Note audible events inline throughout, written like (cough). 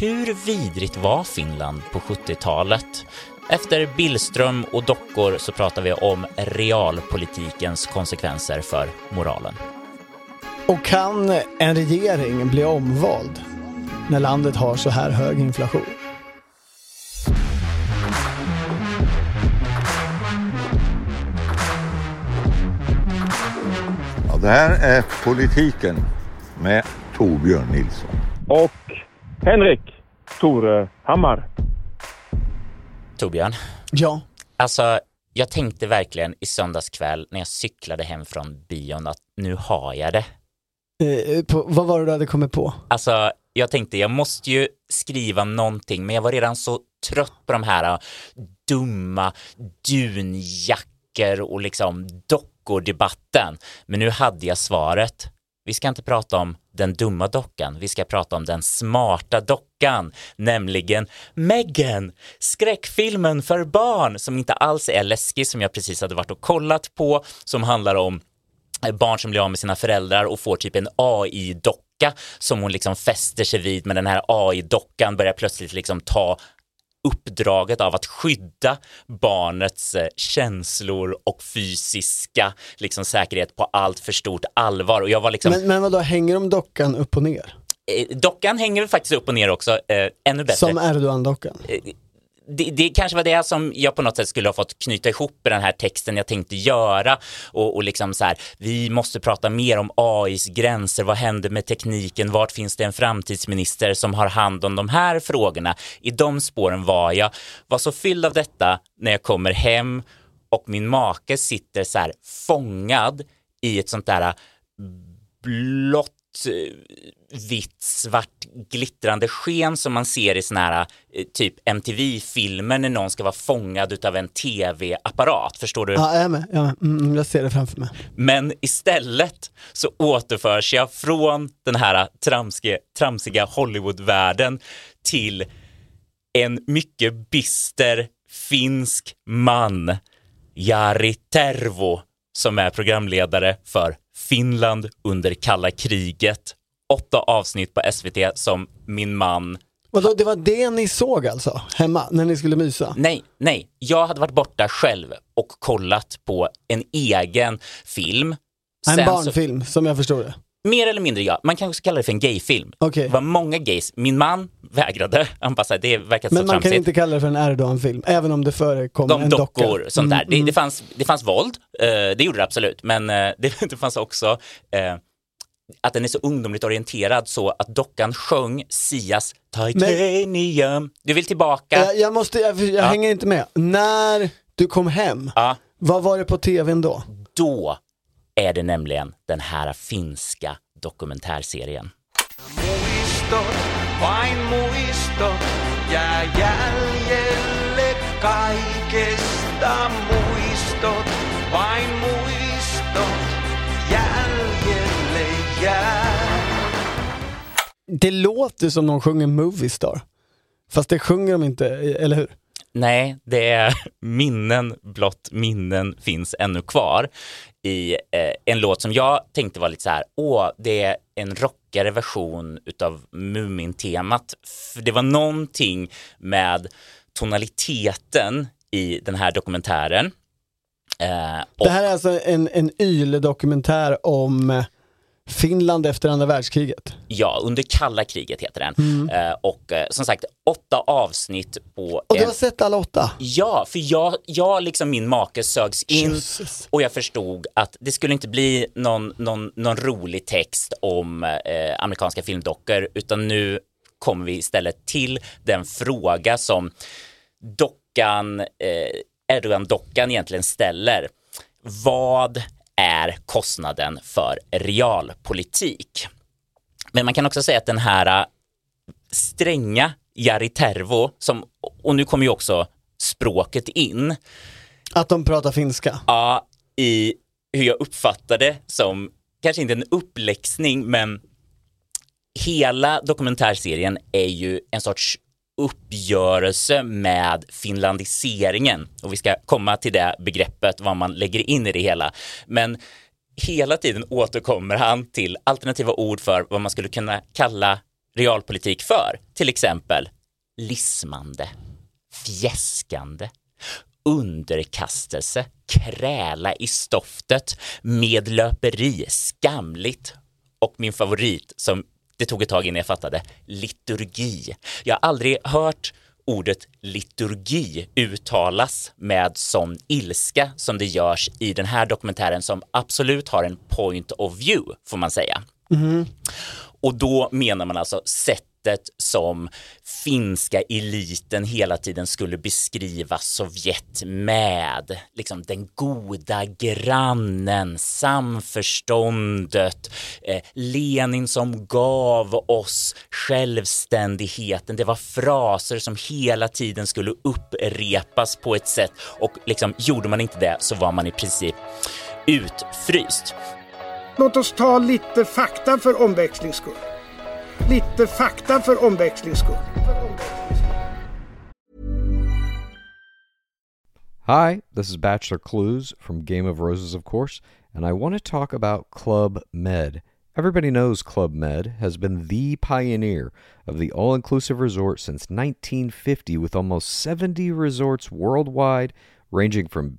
Hur vidrigt var Finland på 70-talet? Efter Billström och dockor så pratar vi om realpolitikens konsekvenser för moralen. Och kan en regering bli omvald när landet har så här hög inflation? Ja, det här är Politiken med Torbjörn Nilsson. Och Henrik Tore Hammar. Torbjörn, Ja. alltså jag tänkte verkligen i söndags kväll när jag cyklade hem från bion att nu har jag det. Eh, på, vad var det du hade kommit på? Alltså, jag tänkte jag måste ju skriva någonting, men jag var redan så trött på de här uh, dumma dunjackor och liksom dockor-debatten. Men nu hade jag svaret. Vi ska inte prata om den dumma dockan, vi ska prata om den smarta dockan, nämligen Megan, skräckfilmen för barn som inte alls är läskig som jag precis hade varit och kollat på, som handlar om eh, barn som blir av med sina föräldrar och får typ en AI-docka som hon liksom fäster sig vid, men den här AI-dockan börjar plötsligt liksom ta uppdraget av att skydda barnets eh, känslor och fysiska liksom, säkerhet på allt för stort allvar. Och jag var liksom, Men, men vadå, hänger de dockan upp och ner? eh, dockan hänger faktiskt upp och ner också, eh, ännu bättre. Som Erdogan-dockan? Det, det kanske var det som jag på något sätt skulle ha fått knyta ihop i den här texten jag tänkte göra. Och, och liksom så här, vi måste prata mer om AIs gränser, vad händer med tekniken, vart finns det en framtidsminister som har hand om de här frågorna? I de spåren var jag, var så fylld av detta när jag kommer hem och min make sitter så här fångad i ett sånt där äh, blått vitt, svart, glittrande sken som man ser i såna här eh, typ MTV-filmer när någon ska vara fångad av en tv-apparat. Förstår du? Ja, jag är med. Jag, är med. Mm, jag ser det framför mig. Men istället så återförs jag från den här tramsiga, tramsiga Hollywoodvärlden till en mycket bister finsk man, Jari Tervo, som är programledare för Finland under kalla kriget. Åtta avsnitt på SVT som min man Vadå, det var det ni såg alltså? Hemma, när ni skulle mysa? Nej, nej. Jag hade varit borta själv och kollat på en egen film. En Sen så- barnfilm, som jag förstår det. Mer eller mindre ja. Man kan också kalla det för en gayfilm. Okej. Det var många gays. Min man vägrade. Han bara, det verkar så Men man kan tramsigt. inte kalla det för en Erdogan-film, även om det förekom De en docka. dockor, sånt Mm, där. Det, mm. det, fanns, det fanns våld, eh, det gjorde det absolut, men eh, (laughs) det, det fanns också eh, att den är så ungdomligt orienterad så att dockan sjöng Sias Titanium. Du vill tillbaka? Jag, jag måste, jag, jag hänger inte med. När du kom hem, Ja, vad var det på tvn då? då är det nämligen den här finska dokumentärserien. Det låter som de sjunger Movie Star. Fast det sjunger de inte, eller hur? Nej, det är minnen blott minnen finns ännu kvar i eh, en låt som jag tänkte var lite så här, åh, det är en rockigare version utav Mumin-temat. För det var någonting med tonaliteten i den här dokumentären. Eh, Det här är alltså en, en YLE-dokumentär om Finland efter andra världskriget. Ja, under kalla kriget heter den. Eh, och eh, som sagt, åtta avsnitt på Och du en- har sett alla åtta? Ja, för jag, jag liksom min make sögs in Jösses. och jag förstod att det skulle inte bli någon, någon, någon rolig text om eh, amerikanska filmdockor utan nu kommer vi istället till den fråga som dockan, eh, Erdogan-dockan egentligen ställer. Vad är kostnaden för realpolitik? Men man kan också säga att den här eh, stränga Jari Tervo, som, och nu kommer ju också språket in, Att de pratar finska? ja, i hur jag uppfattar det som, kanske inte en uppläxning, men hela dokumentärserien är ju en sorts uppgörelse med finlandiseringen och vi ska komma till det begreppet, vad man lägger in i det hela. Men hela tiden återkommer han till alternativa ord för vad man skulle kunna kalla realpolitik för till exempel lismande, fjäskande, underkastelse, kräla i stoftet, medlöperi, skamligt och min favorit som det tog ett tag innan jag fattade, liturgi. Jag har aldrig hört ordet liturgi uttalas med sån ilska som det görs i den här dokumentären som absolut har en point of view, får man säga. Och då menar man alltså sättet som finska eliten hela tiden skulle beskriva Sovjet med. Liksom den goda grannen, samförståndet, eh, Lenin som gav oss självständigheten. Det var fraser som hela tiden skulle upprepas på ett sätt och liksom gjorde man inte det så var man i princip utfryst. Låt oss ta lite fakta för omväxlings skull. Lite fakta för omväxlings skull. Hi, this is Bachelor Clues from Game of Roses, of course, and I want to talk about Club Med. Everybody knows Club Med has been the pioneer of the all inclusive resort since 1950, with almost 70 resorts worldwide, ranging from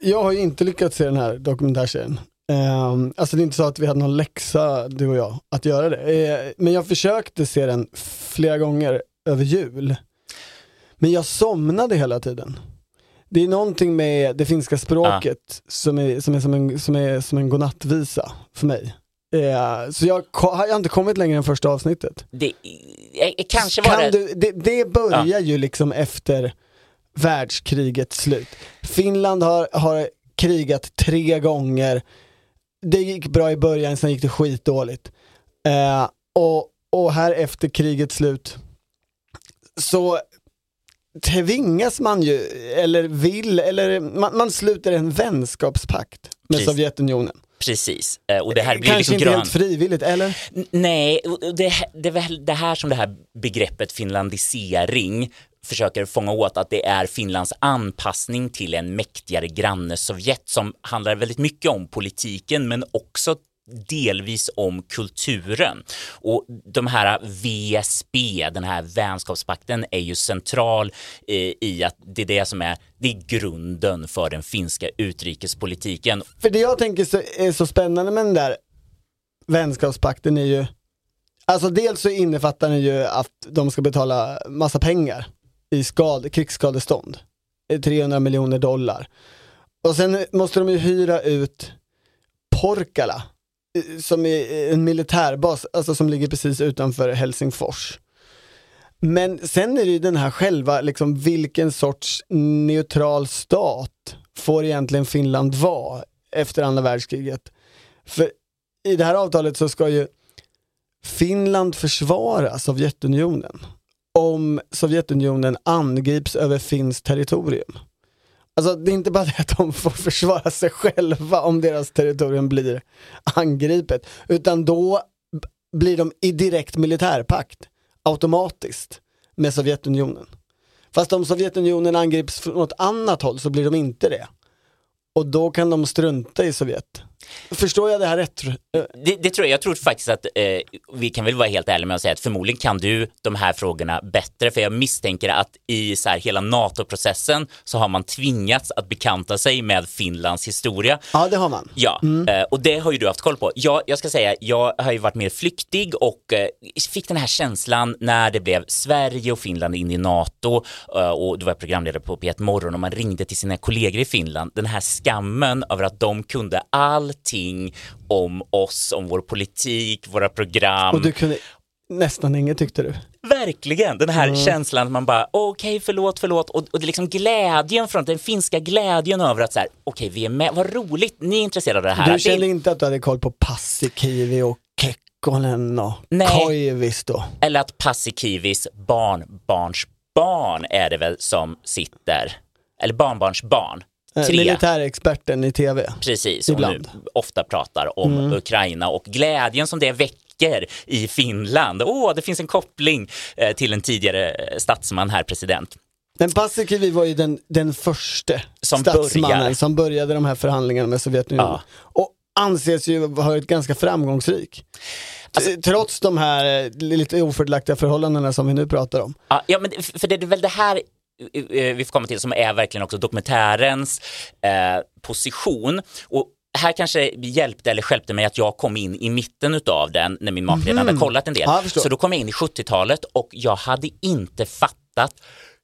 Jag har ju inte lyckats se den här dokumentärserien. Um, alltså det är inte så att vi hade någon läxa, du och jag, att göra det. Eh, men jag försökte se den flera gånger över jul. Men jag somnade hela tiden. Det är någonting med det finska språket som, är, som, är som, en, som är som en godnattvisa för mig. Eh, så jag har inte kommit längre än första avsnittet. Det eh, kanske var Kan det... du, det, det börjar ju liksom efter världskrigets slut. Finland har, har krigat tre gånger. Det gick bra i början, sen gick det skitdåligt. Eh, och, och här efter krigets slut så tvingas man ju, eller vill, eller man, man sluter en vänskapspakt med Precis. Sovjetunionen. Precis. Eh, Och det här blir Kanske liksom inte grön... helt frivilligt, eller? N- Nej, det, det är väl det här som det här begreppet finlandisering försöker fånga åt att det är Finlands anpassning till en mäktigare granne Sovjet som handlar väldigt mycket om politiken men också delvis om kulturen. Och de här VSB, den här vänskapspakten, är ju central eh, i att det är det som är, det är grunden för den finska utrikespolitiken. För det jag tänker så, är så spännande med den där vänskapspakten är ju, alltså dels så innefattar den ju att de ska betala massa pengar i skad, krigsskadestånd. Eh, 300 miljoner dollar. Och sen måste de ju hyra ut Porkala, eh, som är eh, en militärbas, alltså som ligger precis utanför Helsingfors. Men sen är det ju den här själva, liksom vilken sorts neutral stat får egentligen Finland vara efter andra världskriget? För i det här avtalet så ska ju Finland försvara Sovjetunionen om Sovjetunionen angrips över finskt territorium. Alltså det är inte bara det att de får försvara sig själva om deras territorium blir angripet, utan då blir de i direkt militärpakt automatiskt med Sovjetunionen. Fast om Sovjetunionen angrips från något annat håll så blir de inte det. Och då kan de strunta i Sovjet. Förstår jag det här rätt? Eh, Det, det tror jag. Jag tror faktiskt att eh, vi kan väl vara helt ärliga med att säga att förmodligen kan du de här frågorna bättre, för jag misstänker att i så här hela NATO-processen så har man tvingats att bekanta sig med Finlands historia. Ja, det har man. Ja, eh, och det har ju du haft koll på. Jag, jag ska säga, jag har ju varit mer flyktig och eh, fick den här känslan när det blev Sverige och Finland in i NATO eh, och då var programledare på P1 Morgon och man ringde till sina kollegor i Finland. Den här skammen över att de kunde allting om oss, om vår politik, våra program. Och du kunde nästan inget tyckte du. Verkligen, den här känslan att man bara okej, förlåt, förlåt och, och det är liksom glädjen från den finska glädjen över att så här, okej, vi är med, vad roligt, ni är intresserade av det här. Du Det- kände inte att du hade koll på Paasikivi och Kekko Kekkonen och. Koivisto. Eller att Paasikivis barnbarnsbarn är det väl som sitter, eller barnbarnsbarn. Eh, Tre. Militärexperten i tv. Precis, och nu Ibland. ofta pratar om Ukraina och glädjen som det väcker i Finland. Åh, det finns en koppling eh, till en tidigare eh, statsman här, president. Men Paasikivi var ju den, den första Som statsmannen börjar. som började de här förhandlingarna med Sovjetunionen. Ja. Och anses ju ha varit ganska framgångsrik. Alltså- Trots de här lite ofördelaktiga förhållandena som vi nu pratar om. Ja, men för det är väl det här vi får komma till som är verkligen också dokumentärens eh, position. Och här kanske hjälpte eller hjälpte mig att jag kom in i mitten utav den när min make redan hade kollat en del. Ja. Så då kom jag in i 70-talet och jag hade inte fattat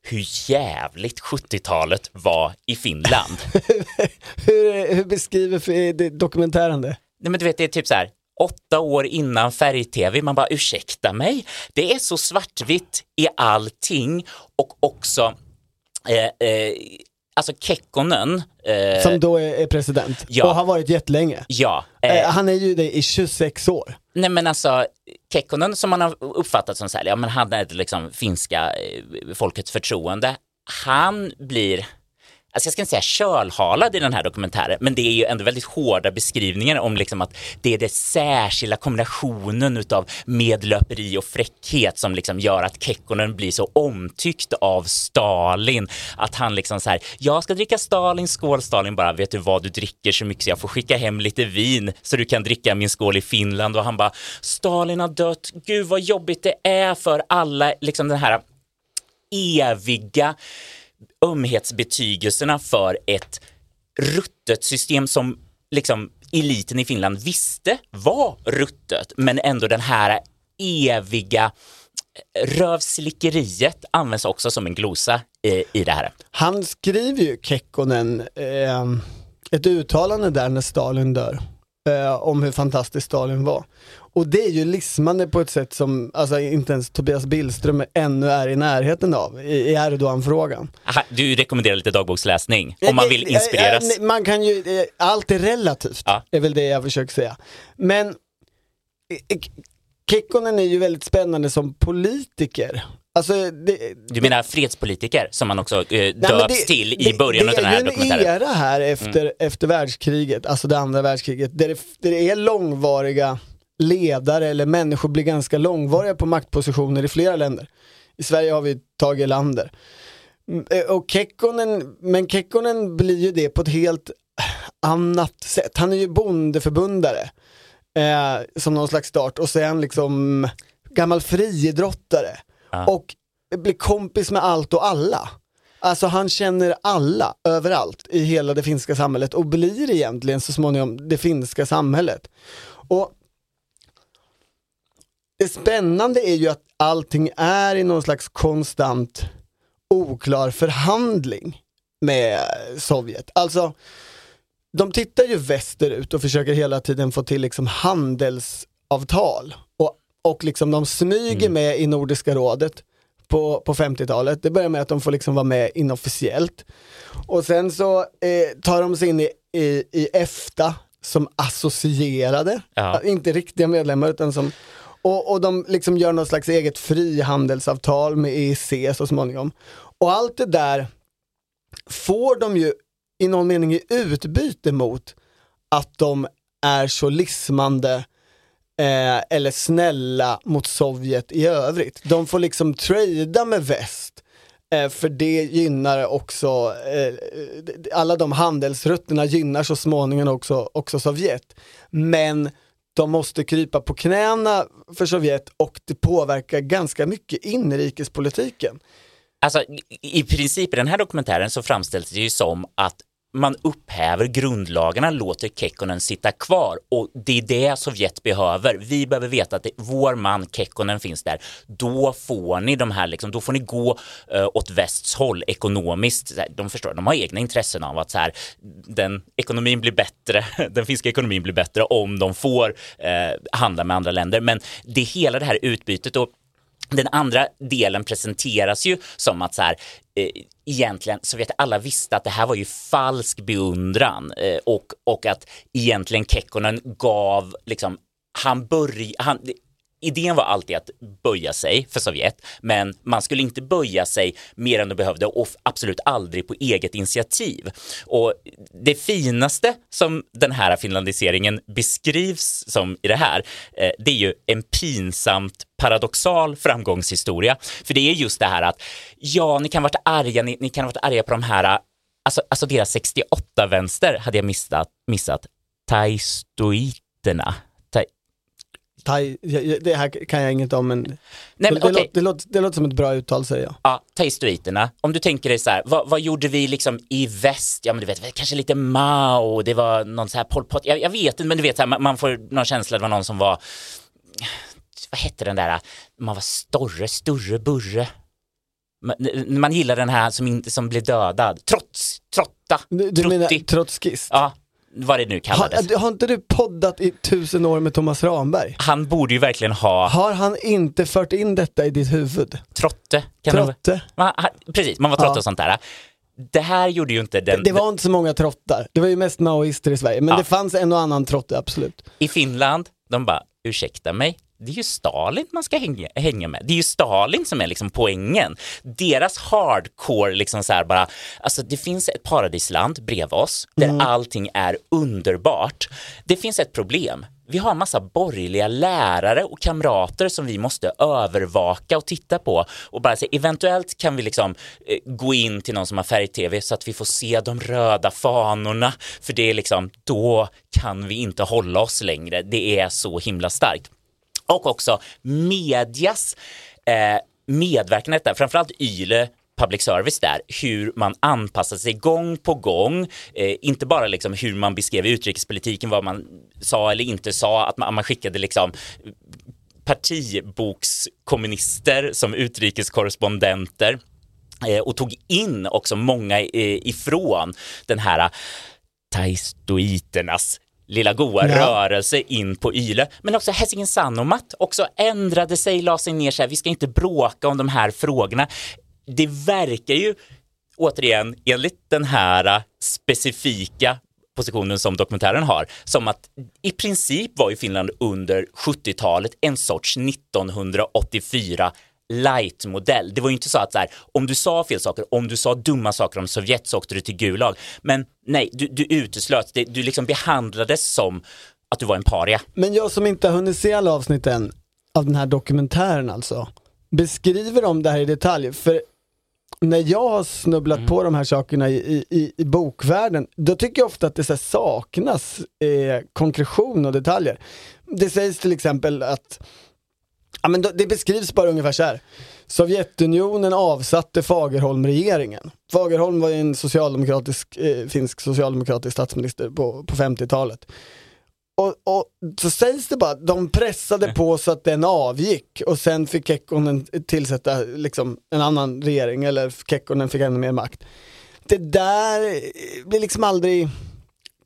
hur jävligt 70-talet var i Finland. (laughs) hur, hur beskriver det- dokumentären det? Nej men du vet det är typ så här åtta år innan färg-tv, man bara ursäkta mig, det är så svartvitt i allting och också eh, eh, alltså Kekkonen, eh, Som då är, president ja. och har varit jättelänge. ja, eh, Eh, han är ju det i 26 år. nej men alltså Kekkonen som man har uppfattat som så här, ja men han är liksom finska eh, folkets förtroende, han blir Alltså jag ska inte säga kölhalad i den här dokumentären, men det är ju ändå väldigt hårda beskrivningar om liksom att det är den särskilda kombinationen utav medlöperi och fräckhet som liksom gör att Kekkonen blir så omtyckt av Stalin. Att han liksom så här, jag ska dricka Stalin, skål Stalin bara, vet du vad du dricker så mycket så jag får skicka hem lite vin så du kan dricka min skål i Finland och han bara, Stalin har dött, gud vad jobbigt det är för alla, liksom den här eviga ömhetsbetygelserna för ett ruttet system som liksom eliten i Finland visste var ruttet, men ändå den här eviga eh, rövslickeriet används också som en glosa i, i det här. Han skriver ju, Kekkonen, eh, ett uttalande där när Stalin dör. Eh, om hur fantastisk Stalin var. Och det är ju lismande på ett sätt som alltså, inte ens Tobias Billström ännu är i närheten av i, i Erdogan-frågan. Du rekommenderar lite dagboksläsning om man vill Eh, eh, inspireras. eh, Man kan ju, eh, allt är relativt, Ja. är väl det jag försöker säga. Men eh, Kekkonen är ju väldigt spännande som politiker. Alltså, det, Du menar fredspolitiker som man också eh, Nej, döps det- till i det- början av den här Det är dokumentären. en era här efter, efter världskriget, alltså det andra världskriget, där det, där det är långvariga ledare eller människor blir ganska långvariga på maktpositioner i flera länder. I Sverige har vi Tage Erlander. Mm, eh, Och Kekkonen, men Kekkonen blir ju det på ett helt annat sätt. Han är ju bondeförbundare eh, som någon slags start och han liksom gammal friidrottare och blir kompis med allt och alla. Alltså han känner alla överallt i hela det finska samhället och blir egentligen så småningom det finska samhället. Och det spännande är ju att allting är i någon slags konstant oklar förhandling med Sovjet. Alltså, de tittar ju västerut och försöker hela tiden få till liksom handelsavtal. Och, och liksom de smyger med i Nordiska rådet på, på 50-talet. Det börjar med att de får liksom vara med inofficiellt. Och sen så eh, tar de sig in i, i, i EFTA som associerade, Ja. inte riktiga medlemmar utan som och, och de liksom gör något slags eget frihandelsavtal med EEC så småningom. Och allt det där får de ju i någon mening i utbyte mot att de är så lismande eh, eller snälla mot Sovjet i övrigt. De får liksom trada med väst eh, för det gynnar också, eh, alla de handelsrutterna gynnar så småningom också, också Sovjet. Men de måste krypa på knäna för Sovjet och det påverkar ganska mycket inrikespolitiken. Alltså i- princip i den här dokumentären så framställs det ju som att man upphäver grundlagarna, låter Kekkonen sitta kvar och det är det Sovjet behöver. Vi behöver veta att det, vår man Kekkonen finns där. Då får ni de här, liksom, då får ni gå uh, åt västs håll ekonomiskt. De förstår, de har egna intressen av att så här, den ekonomin blir bättre, (laughs) den finska ekonomin blir bättre om de får uh, handla med andra länder. Men det är hela det här utbytet och den andra delen presenteras ju som att så här, eh, egentligen så vet alla visste att det här var ju falsk beundran eh, och, och att egentligen Kekkonen gav liksom han började, han, idén var alltid att böja sig för Sovjet, men man skulle inte böja sig mer än de behövde och absolut aldrig på eget initiativ. Och det finaste som den här finlandiseringen beskrivs som i det här, eh, det är ju en pinsamt paradoxal framgångshistoria. För det är just det här att, ja, ni kan ha varit arga, ni, ni kan ha varit arga på de här, alltså, alltså deras 68-vänster hade jag missat, missat, taistoiterna. Tai, det här kan jag inget om men, Nej, men det, okej. låter, det, låter, det låter som ett bra uttal säger jag. Ja, taistoiterna. Om du tänker dig så här, vad, vad gjorde vi liksom i väst? Ja, men du vet, kanske lite Mao, det var någon så här Pol Pot. Jag, jag vet inte, men du vet, så här, man, man får någon känsla, det var någon som var, vad hette den där, man var Storre, Sturre, Burre. Man, man gillar den här som, inte, som blev dödad. Trots, Trotta, Du, du menar trotskist? Ja, vad det nu kallades. Har, har inte du poddat i tusen år med Thomas Ramberg? Han borde ju verkligen ha Har han inte fört in detta i ditt huvud? Trotte. Kan det- Trotte? Man, han, precis, man var Trotte Ja. och sånt där. Det här gjorde ju inte den... Det var inte så många trottar, det var ju mest maoister i Sverige, men Ja. det fanns en och annan trotte absolut. I Finland, de bara, ursäkta mig, det är ju Stalin man ska hänga, hänga med. Det är ju Stalin som är liksom poängen. Deras hardcore, liksom så här bara, alltså det finns ett paradisland bredvid oss där allting är underbart. Det finns ett problem. Vi har en massa borgerliga lärare och kamrater som vi måste övervaka och titta på och bara säga eventuellt kan vi liksom eh, gå in till någon som har färg-tv så att vi får se de röda fanorna för det är liksom då kan vi inte hålla oss längre. Det är så himla starkt. Och också medias eh, medverkan i detta, framförallt YLE public service där, hur man anpassar sig gång på gång, eh, inte bara liksom hur man beskrev utrikespolitiken, vad man sa eller inte sa, att man, man skickade liksom partibokskommunister som utrikeskorrespondenter eh, och tog in också många eh, ifrån den här taistoiternas lilla goa Ja. rörelse in på YLE. Men också Helsingin Sanomat också ändrade sig, la sig ner så här, vi ska inte bråka om de här frågorna. Det verkar ju, återigen, enligt den här specifika positionen som dokumentären har, som att i princip var ju Finland under 70-talet en sorts 1984 light-modell. Det var ju inte så att så här, om du sa fel saker, om du sa dumma saker om Sovjet så åkte du till Gulag. Men nej, du, du uteslöts, du liksom behandlades som att du var en paria. Men jag som inte har hunnit se alla avsnitt än av den här dokumentären alltså, beskriver de det här i detalj? För när jag har snubblat Mm. på de här sakerna i, i- i, bokvärlden, då tycker jag ofta att det saknas eh, konkretion och detaljer. Det sägs till exempel att Ja, men det beskrivs bara ungefär så här. Sovjetunionen avsatte Fagerholm-regeringen. Fagerholm var ju en socialdemokratisk, eh, finsk socialdemokratisk statsminister på, på 50-talet. Och, och så sägs det bara att de pressade på så att den avgick och sen fick Kekkonen tillsätta liksom en annan regering eller Kekkonen fick ännu mer makt. Det där eh, blir liksom aldrig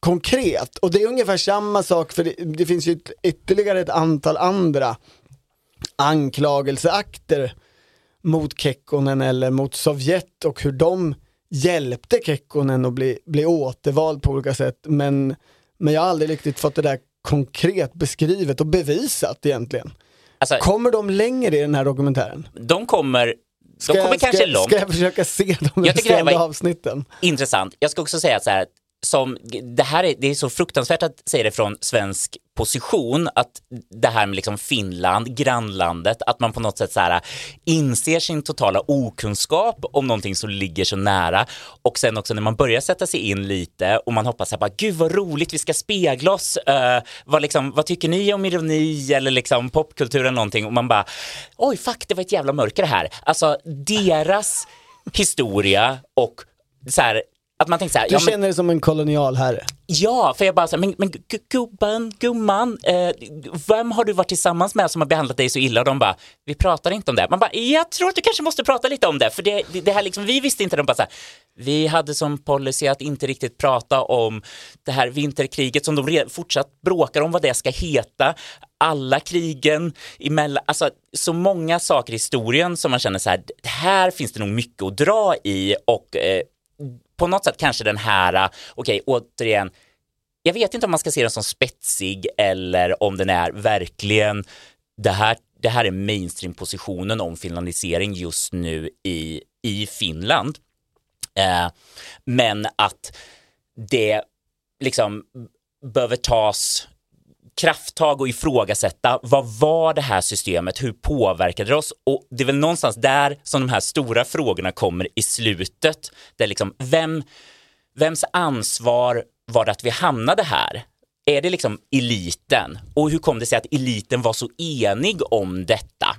konkret och det är ungefär samma sak för det, det finns ju ytterligare ett antal andra anklagelseakter mot Kekkonen eller mot Sovjet och hur de hjälpte Kekkonen att bli, bli återvald på olika sätt. Men, men jag har aldrig riktigt fått det där konkret beskrivet och bevisat egentligen. Alltså, Kommer de längre i den här dokumentären? de kommer, de kommer jag, kanske ska, långt. Ska jag försöka se de Jag tycker det här resterande var- avsnitten? intressant. Jag ska också säga så här, som, det här är, det är så fruktansvärt att säga det från svensk position, att det här med liksom Finland, grannlandet, att man på något sätt så här äh, inser sin totala okunskap om någonting som ligger så nära och sen också när man börjar sätta sig in lite och man hoppas att bara, gud vad roligt, vi ska spegla oss, uh, vad, liksom, vad tycker ni om ironi eller liksom popkultur eller någonting och man bara, oj fuck, det var ett jävla mörker här. Alltså deras historia och så här, att man tänker så här, Du ja, men, känner dig som en kolonialherre. ja, för jag bara så här, men, men gu- gubben, gumman, eh, vem har du varit tillsammans med som har behandlat dig så illa? Och de bara, vi pratar inte om det. Man bara, jag tror att du kanske måste prata lite om det, för det, det, det här liksom, vi visste inte, de bara så här, vi hade som policy att inte riktigt prata om det här vinterkriget som de fortsatt bråkar om vad det ska heta. Alla krigen emellan, alltså så många saker i historien som man känner så här, här finns det nog mycket att dra i och eh, på något sätt kanske den här, äh, okej återigen, jag vet inte om man ska se den som spetsig eller om den är verkligen det här, det här är mainstream-positionen om finlandisering just nu i, i Finland. Eh, men att det liksom behöver tas krafttag och ifrågasätta vad var det här systemet, hur påverkade det oss? Och det är väl någonstans där som de här stora frågorna kommer i slutet, där liksom vem, vems ansvar var det att vi hamnade här? Är det liksom eliten? Och hur kom det sig att eliten var så enig om detta?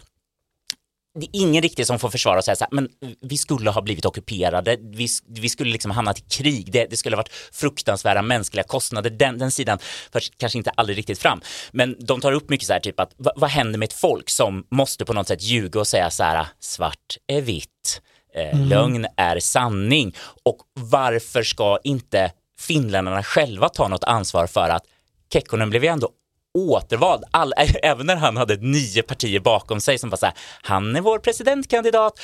Det är ingen riktigt som får försvara och säga så här, men vi skulle ha blivit ockuperade, vi, vi skulle liksom hamnat i krig, det, det skulle ha varit fruktansvärda mänskliga kostnader, den, den sidan förs kanske inte aldrig riktigt fram. Men de tar upp mycket så här typ att vad, vad händer med ett folk som måste på något sätt ljuga och säga så här, svart är vitt, eh, mm. lögn är sanning och varför ska inte finländarna själva ta något ansvar för att Kekkonen blev ju ändå återvald, all, (laughs) även när han hade nio partier bakom sig som var så här, han är vår presidentkandidat.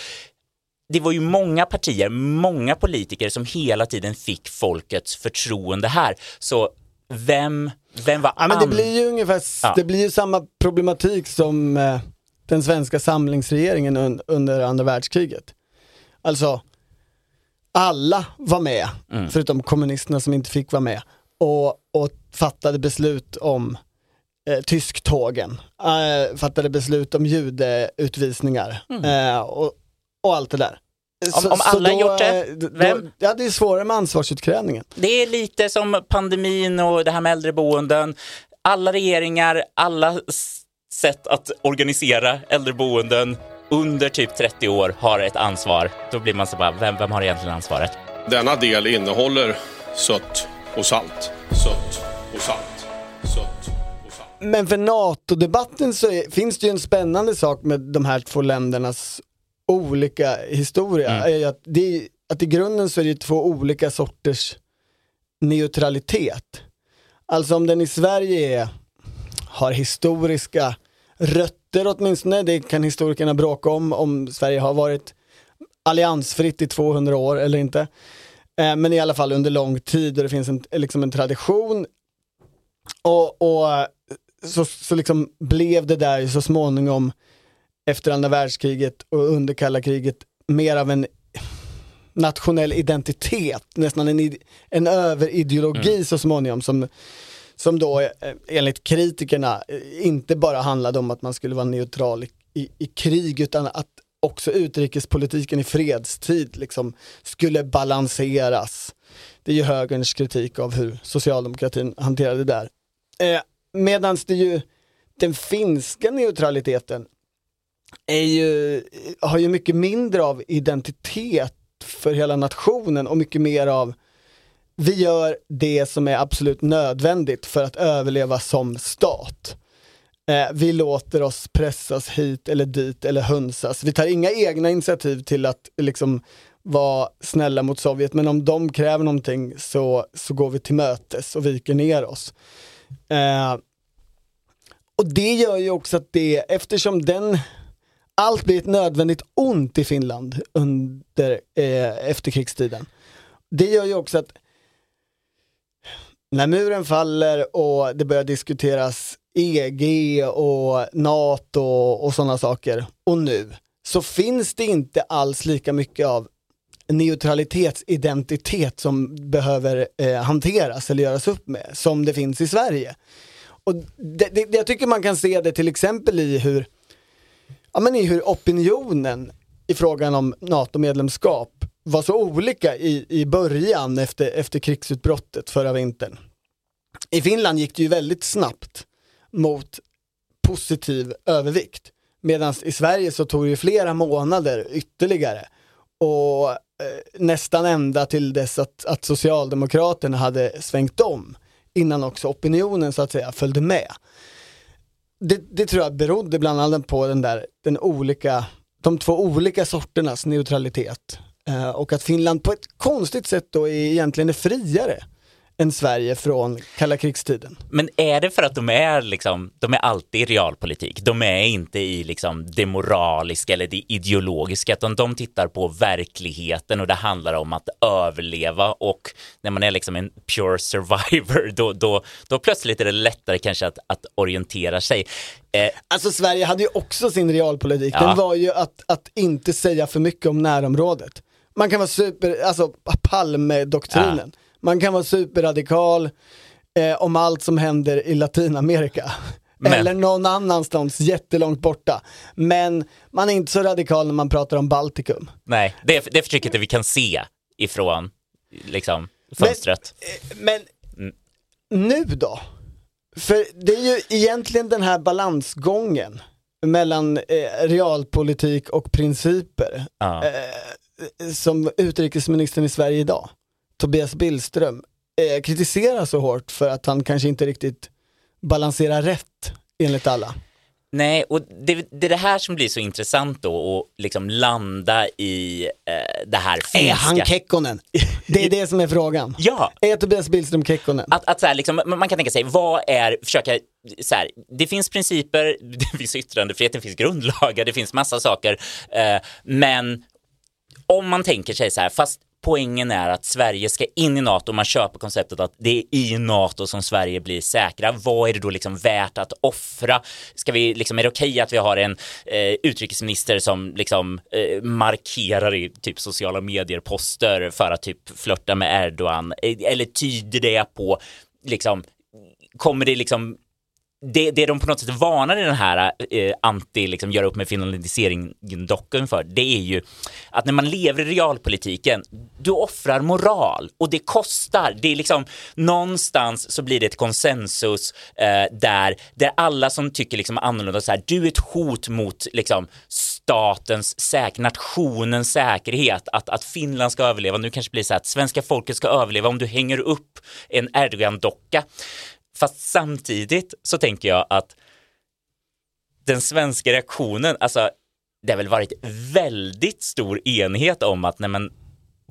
Det var ju många partier, många politiker som hela tiden fick folkets förtroende här. Så vem, vem var ja, men Det blir ju ungefär, ja. det blir ju samma problematik som eh, den svenska samlingsregeringen un, under andra världskriget. Alltså, alla var med, mm. förutom kommunisterna som inte fick vara med, och, och fattade beslut om eh, tysktågen, eh, fattade beslut om judeutvisningar mm. eh, och, och allt det där. Om, om alla då, gjort det, vem? Då, ja, det är svårare med ansvarsutkrävningen. Det är lite som pandemin och det här med äldreboenden. Alla regeringar, alla sätt att organisera äldreboenden under typ 30 år har ett ansvar. Då blir man så bara, vem, vem har egentligen ansvaret? Denna del innehåller sött och salt. Sött och salt. Men för NATO-debatten så är, finns det ju en spännande sak med de här två ländernas olika historia. Mm. Att, det, att i grunden så är det två olika sorters neutralitet. Alltså om den i Sverige är, har historiska rötter åtminstone, det kan historikerna bråka om, om Sverige har varit alliansfritt i 200 år eller inte. Eh, men i alla fall under lång tid och det finns en, liksom en tradition. Och, och så, så liksom blev det där så småningom efter andra världskriget och under kalla kriget mer av en nationell identitet, nästan en, en överideologi mm. så småningom som, som då eh, enligt kritikerna eh, inte bara handlade om att man skulle vara neutral i, i, i krig utan att också utrikespolitiken i fredstid liksom skulle balanseras. Det är ju högerns kritik av hur socialdemokratin hanterade det där. Eh, Medan det ju, den finska neutraliteten är ju, har ju mycket mindre av identitet för hela nationen och mycket mer av vi gör det som är absolut nödvändigt för att överleva som stat. Eh, vi låter oss pressas hit eller dit eller hunsas. Vi tar inga egna initiativ till att liksom vara snälla mot Sovjet, men om de kräver någonting så, så går vi till mötes och viker ner oss. Eh, och det gör ju också att det, eftersom den, allt blir ett nödvändigt ont i Finland under eh, efterkrigstiden. Det gör ju också att när muren faller och det börjar diskuteras EG och NATO och sådana saker, och nu, så finns det inte alls lika mycket av neutralitetsidentitet som behöver eh, hanteras eller göras upp med som det finns i Sverige. Och det, det, jag tycker man kan se det till exempel i hur, ja, men i hur opinionen i frågan om NATO-medlemskap var så olika i, i början efter, efter krigsutbrottet förra vintern. I Finland gick det ju väldigt snabbt mot positiv övervikt. Medan i Sverige så tog det flera månader ytterligare. Och Eh, nästan ända till dess att, att Socialdemokraterna hade svängt om innan också opinionen så att säga följde med. Det, det tror jag berodde bland annat på den där, den olika, de två olika sorternas neutralitet. Eh, och att Finland på ett konstigt sätt då är, egentligen är friare än Sverige från kalla krigstiden. Men är det för att de är liksom, de är alltid i realpolitik? De är inte i liksom det moraliska eller det ideologiska, utan de tittar på verkligheten och det handlar om att överleva och när man är liksom en pure survivor, då, då, då plötsligt är det lättare kanske att, att orientera sig. Eh, Alltså Sverige hade ju också sin realpolitik, Ja. den var ju att, att inte säga för mycket om närområdet. Man kan vara super, alltså Palme-doktrinen. Man kan vara superradikal eh, om allt som händer i Latinamerika. Men- Eller någon annanstans jättelångt borta. Men man är inte så radikal när man pratar om Baltikum. nej, det, det förtrycket vi kan se ifrån liksom fönstret. Men Mm. nu då? För det är ju egentligen den här balansgången mellan eh, realpolitik och principer Ja. eh, som utrikesministern i Sverige idag, Tobias Billström, eh, kritiserar så hårt för att han kanske inte riktigt balanserar rätt enligt alla. Nej, och det, det är det här som blir så intressant då, att liksom landa i eh, det här finska. Är han Kekkonen? (laughs) Det är det som är frågan. Ja, Är Tobias Billström Kekkonen? att, att så här, liksom, man man kan tänka sig, vad är, försöka, så här, det finns principer, (laughs) det finns yttrandefrihet, det finns grundlagar, det finns massa saker, eh, men om man tänker sig så här, fast poängen är att Sverige ska in i NATO, man köper konceptet att det är i NATO som Sverige blir säkra. Vad är det då liksom värt att offra? Ska vi, liksom, är det okej att vi har en eh, utrikesminister som liksom eh, markerar i typ sociala medier-poster för att typ flörta med Erdogan? Eh, eller tyder det på liksom kommer det liksom det, det de på något sätt varnar i den här eh, anti, liksom, göra upp med finlandiseringen-dockan för, det är ju att när man lever i realpolitiken, du offrar moral och det kostar. Det är liksom någonstans så blir det ett konsensus eh, där, där alla som tycker liksom annorlunda så här, du är ett hot mot liksom statens säkerhet, nationens säkerhet, att, att Finland ska överleva. Nu kanske det blir så här att svenska folket ska överleva om du hänger upp en Erdogan-docka. Fast samtidigt så tänker jag att den svenska reaktionen, alltså det har väl varit väldigt stor enighet om att nej men,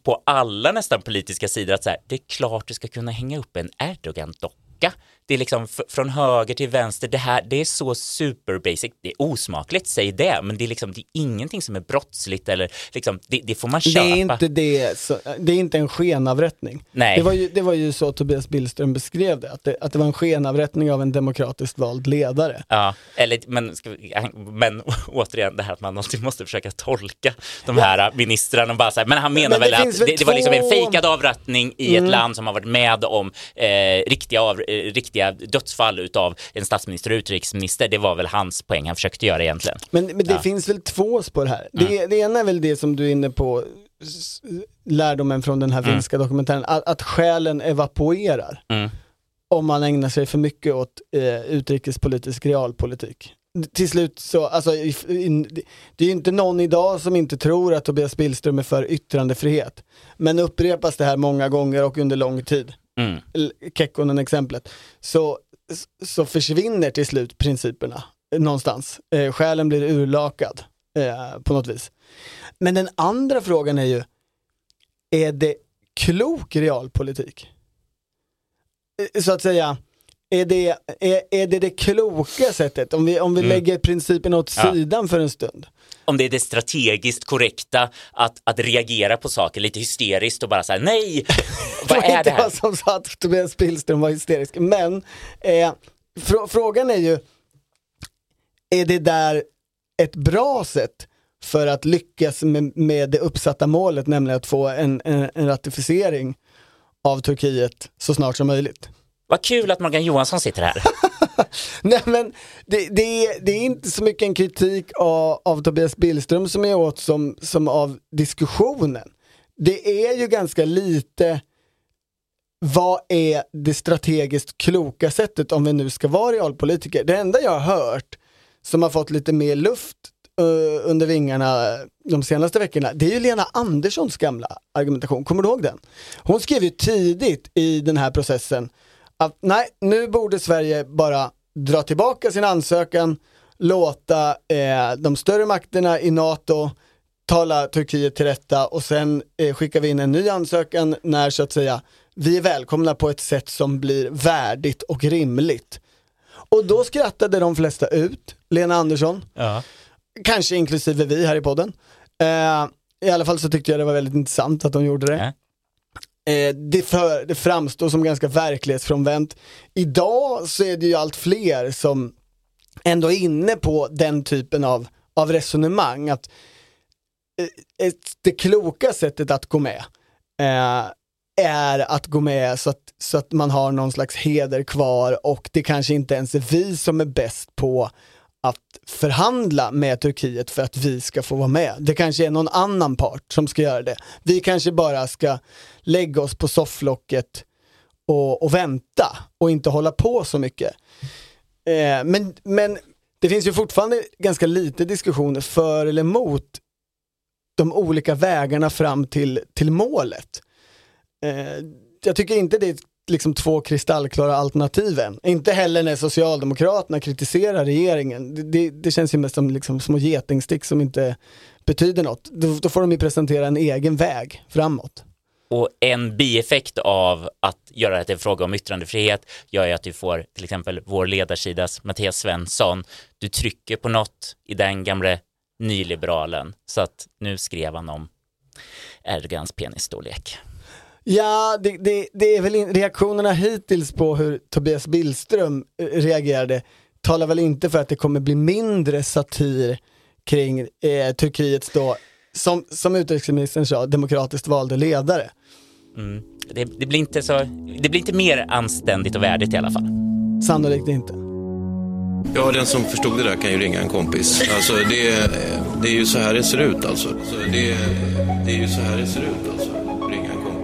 på alla nästan politiska sidor att så här, det är klart du ska kunna hänga upp en Erdogan-docka. Det är liksom från höger till vänster, det här, det är så super basic. Det är osmakligt, säg det, men det är liksom, det är ingenting som är brottsligt eller liksom, det, det får man Det köpa. är inte det, så, det är inte en skenavrättning. Nej. Det var, ju, det var ju så Tobias Billström beskrev det, att det, att det var en skenavrättning av en demokratiskt vald ledare. Ja, eller, men, vi, men (laughs) återigen det här att man alltid måste försöka tolka de här ministrarna och bara så här, men han menar Men det väl att det, det var liksom en två- fejkad avrättning i Mm. ett land som har varit med om eh, riktiga, av, eh, riktiga dödsfall utav en statsminister och utrikesminister. Det var väl hans poäng han försökte göra egentligen. Men, men det Ja. finns väl två spår här. Det, det ena är väl det som du är inne på, lärdomen från den här finska dokumentären, att, att själen evaporerar Mm. om man ägnar sig för mycket åt eh, utrikespolitisk realpolitik. Till slut så, alltså, det är ju inte någon idag som inte tror att Tobias Billström är för yttrandefrihet. Men upprepas det här många gånger och under lång tid, Mm. Kekkonen-exemplet, så, så försvinner till slut principerna någonstans. Eh, själen blir urlakad eh, på något vis. Men den andra frågan är ju, är det klok realpolitik? Eh, så att säga, är det är, är det, det kloka sättet? Om vi, om vi Mm. lägger principen åt Ja. sidan för en stund. Om det är det strategiskt korrekta att, att reagera på saker lite hysteriskt och bara säga nej, (laughs) vad var är det inte här? jag som sa att Tobias Billström var hysterisk. Men eh, frå- frågan är ju, är det där ett bra sätt för att lyckas med, med det uppsatta målet, nämligen att få en, en, en ratificering av Turkiet så snart som möjligt? Vad kul att Morgan Johansson sitter här. (laughs) Nej men det, det, är, det är inte så mycket en kritik av, av Tobias Billström som är åt som, som av diskussionen. Det är ju ganska lite vad är det strategiskt kloka sättet om vi nu ska vara realpolitiker? Det enda jag har hört som har fått lite mer luft uh, under vingarna de senaste veckorna, det är ju Lena Anderssons gamla argumentation. Kommer du ihåg den? Hon skrev ju tidigt i den här processen att nej, nu borde Sverige bara dra tillbaka sin ansökan, låta eh, de större makterna i NATO tala Turkiet till rätta och sen eh, skickar vi in en ny ansökan när så att säga vi är välkomna på ett sätt som blir värdigt och rimligt. Och då skrattade de flesta ut, Lena Andersson, Ja. kanske inklusive vi här i podden. Eh, I alla fall så tyckte jag det var väldigt intressant att de gjorde det. Eh, det, för, det framstår som ganska verklighetsfrånvänt. Idag så är det ju allt fler som ändå är inne på den typen av, av resonemang. Att eh, det kloka sättet att gå med eh, är att gå med så att, så att man har någon slags heder kvar och det kanske inte ens är vi som är bäst på att förhandla med Turkiet för att vi ska få vara med. Det kanske är någon annan part som ska göra det. Vi kanske bara ska lägga oss på sofflocket och, och vänta och inte hålla på så mycket. Eh, men, men det finns ju fortfarande ganska lite diskussioner för eller emot de olika vägarna fram till, till målet. Eh, jag tycker inte det är liksom två kristallklara alternativen. Inte heller när Socialdemokraterna kritiserar regeringen. Det, det, det känns ju mest som liksom små getingstick som inte betyder något. Då, då får de ju presentera en egen väg framåt. Och en bieffekt av att göra det till en fråga om yttrandefrihet gör ju att du får till exempel vår ledarsidas Mattias Svensson. Du trycker på något i den gamla nyliberalen så att nu skrev han om Erdogans penisstorlek. Ja, det, det, det är väl in, reaktionerna hittills på hur Tobias Billström eh, reagerade talar väl inte för att det kommer bli mindre satir kring eh, Turkiets då, som, som utrikesministern sa, demokratiskt valde ledare. Mm. Det, det, blir inte så, det blir inte mer anständigt och värdigt i alla fall. Sannolikt inte. Ja, den som förstod det där kan ju ringa en kompis. Alltså, det, det är ju så här det ser ut alltså. Så det, det är ju så här det ser ut alltså.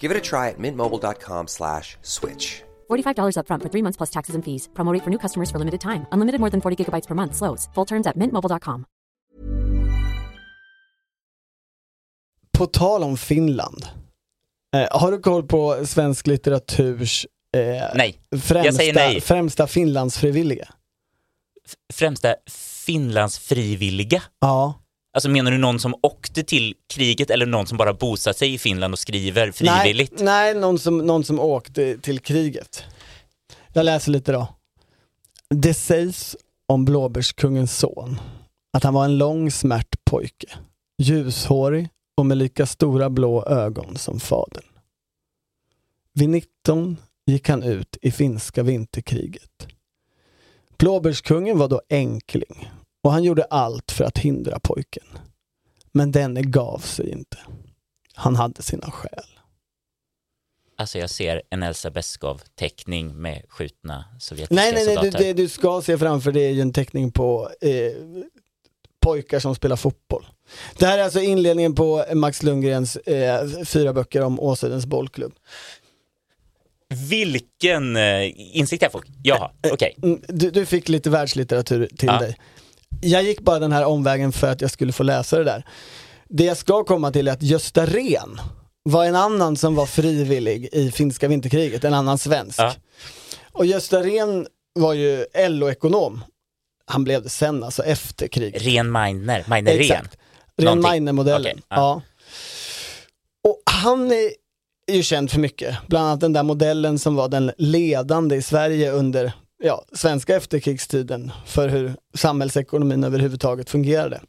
Give it a try at mintmobile.com slash switch. $45 upfront for three months plus taxes and fees. Promo rate for new customers for limited time. Unlimited more than 40 gigabytes per month. Slows. Full terms at mintmobile.com. På tal om Finland, eh, har du koll på svensk litteraturs eh, Nej, främsta, jag säger nej. främsta Finlandsfrivilliga? Främsta Finlandsfrivilliga? Ja. Alltså menar du någon som åkte till kriget eller någon som bara bosatt sig i Finland och skriver frivilligt? Nej, nej någon, som, någon som åkte till kriget. Jag läser lite då. Det sägs om blåbärskungens son att han var en lång smärt pojke, ljushårig och med lika stora blå ögon som fadern. Vid 19 gick han ut i finska vinterkriget. Blåbärskungen var då enkling och han gjorde allt för att hindra pojken. Men denne gav sig inte. Han hade sina skäl. Alltså jag ser en Elsa Beskow-teckning med skjutna sovjetiska Nej, nej, nej, det, soldater. det du ska se framför dig är ju en teckning på eh, pojkar som spelar fotboll. Det här är alltså inledningen på Max Lundgrens eh, fyra böcker om Åsödens bollklubb. Vilken eh, insikt jag får. Jaha, okej. Mm, Du, du fick lite världslitteratur till Ja. dig. Jag gick bara den här omvägen för att jag skulle få läsa det där. Det jag ska komma till är att Gösta Rehn var en annan som var frivillig i finska vinterkriget, en annan svensk. Ja. Och Gösta Rehn var ju LO-ekonom. Han blev det sen, alltså efter kriget. Ren Meiner, Meiner Ren. Exakt. Ren. Meiner-modellen. Okej, ja. ja. Och han är ju känd för mycket, bland annat den där modellen som var den ledande i Sverige under ja, svenska efterkrigstiden för hur samhällsekonomin överhuvudtaget fungerade.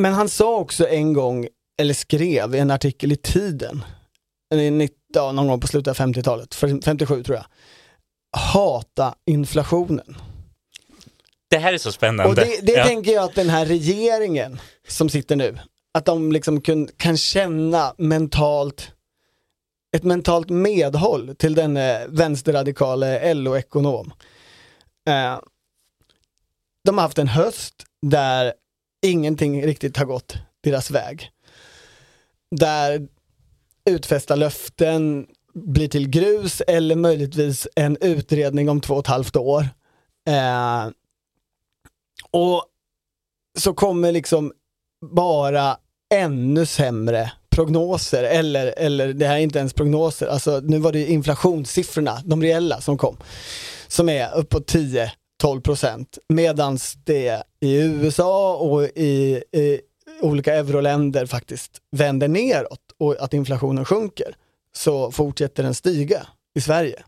Men han sa också en gång, eller skrev i en artikel i Tiden, ja, någon gång på slutet av 50-talet, 57 tror jag, hata inflationen. Det här är så spännande. Och det, det Ja. tänker jag att den här regeringen som sitter nu, att de liksom kun, kan känna mentalt ett mentalt medhåll till den eh, vänsterradikale LO-ekonom. Eh, de har haft en höst där ingenting riktigt har gått deras väg. Där utfästa löften blir till grus eller möjligtvis en utredning om två och ett halvt år. Eh, och så kommer liksom bara ännu sämre prognoser, eller, eller det här är inte ens prognoser, alltså nu var det inflationssiffrorna, de reella som kom, som är uppåt 10 12 procent. Medan det i USA och i, i olika euroländer faktiskt vänder neråt och att inflationen sjunker så fortsätter den stiga i Sverige.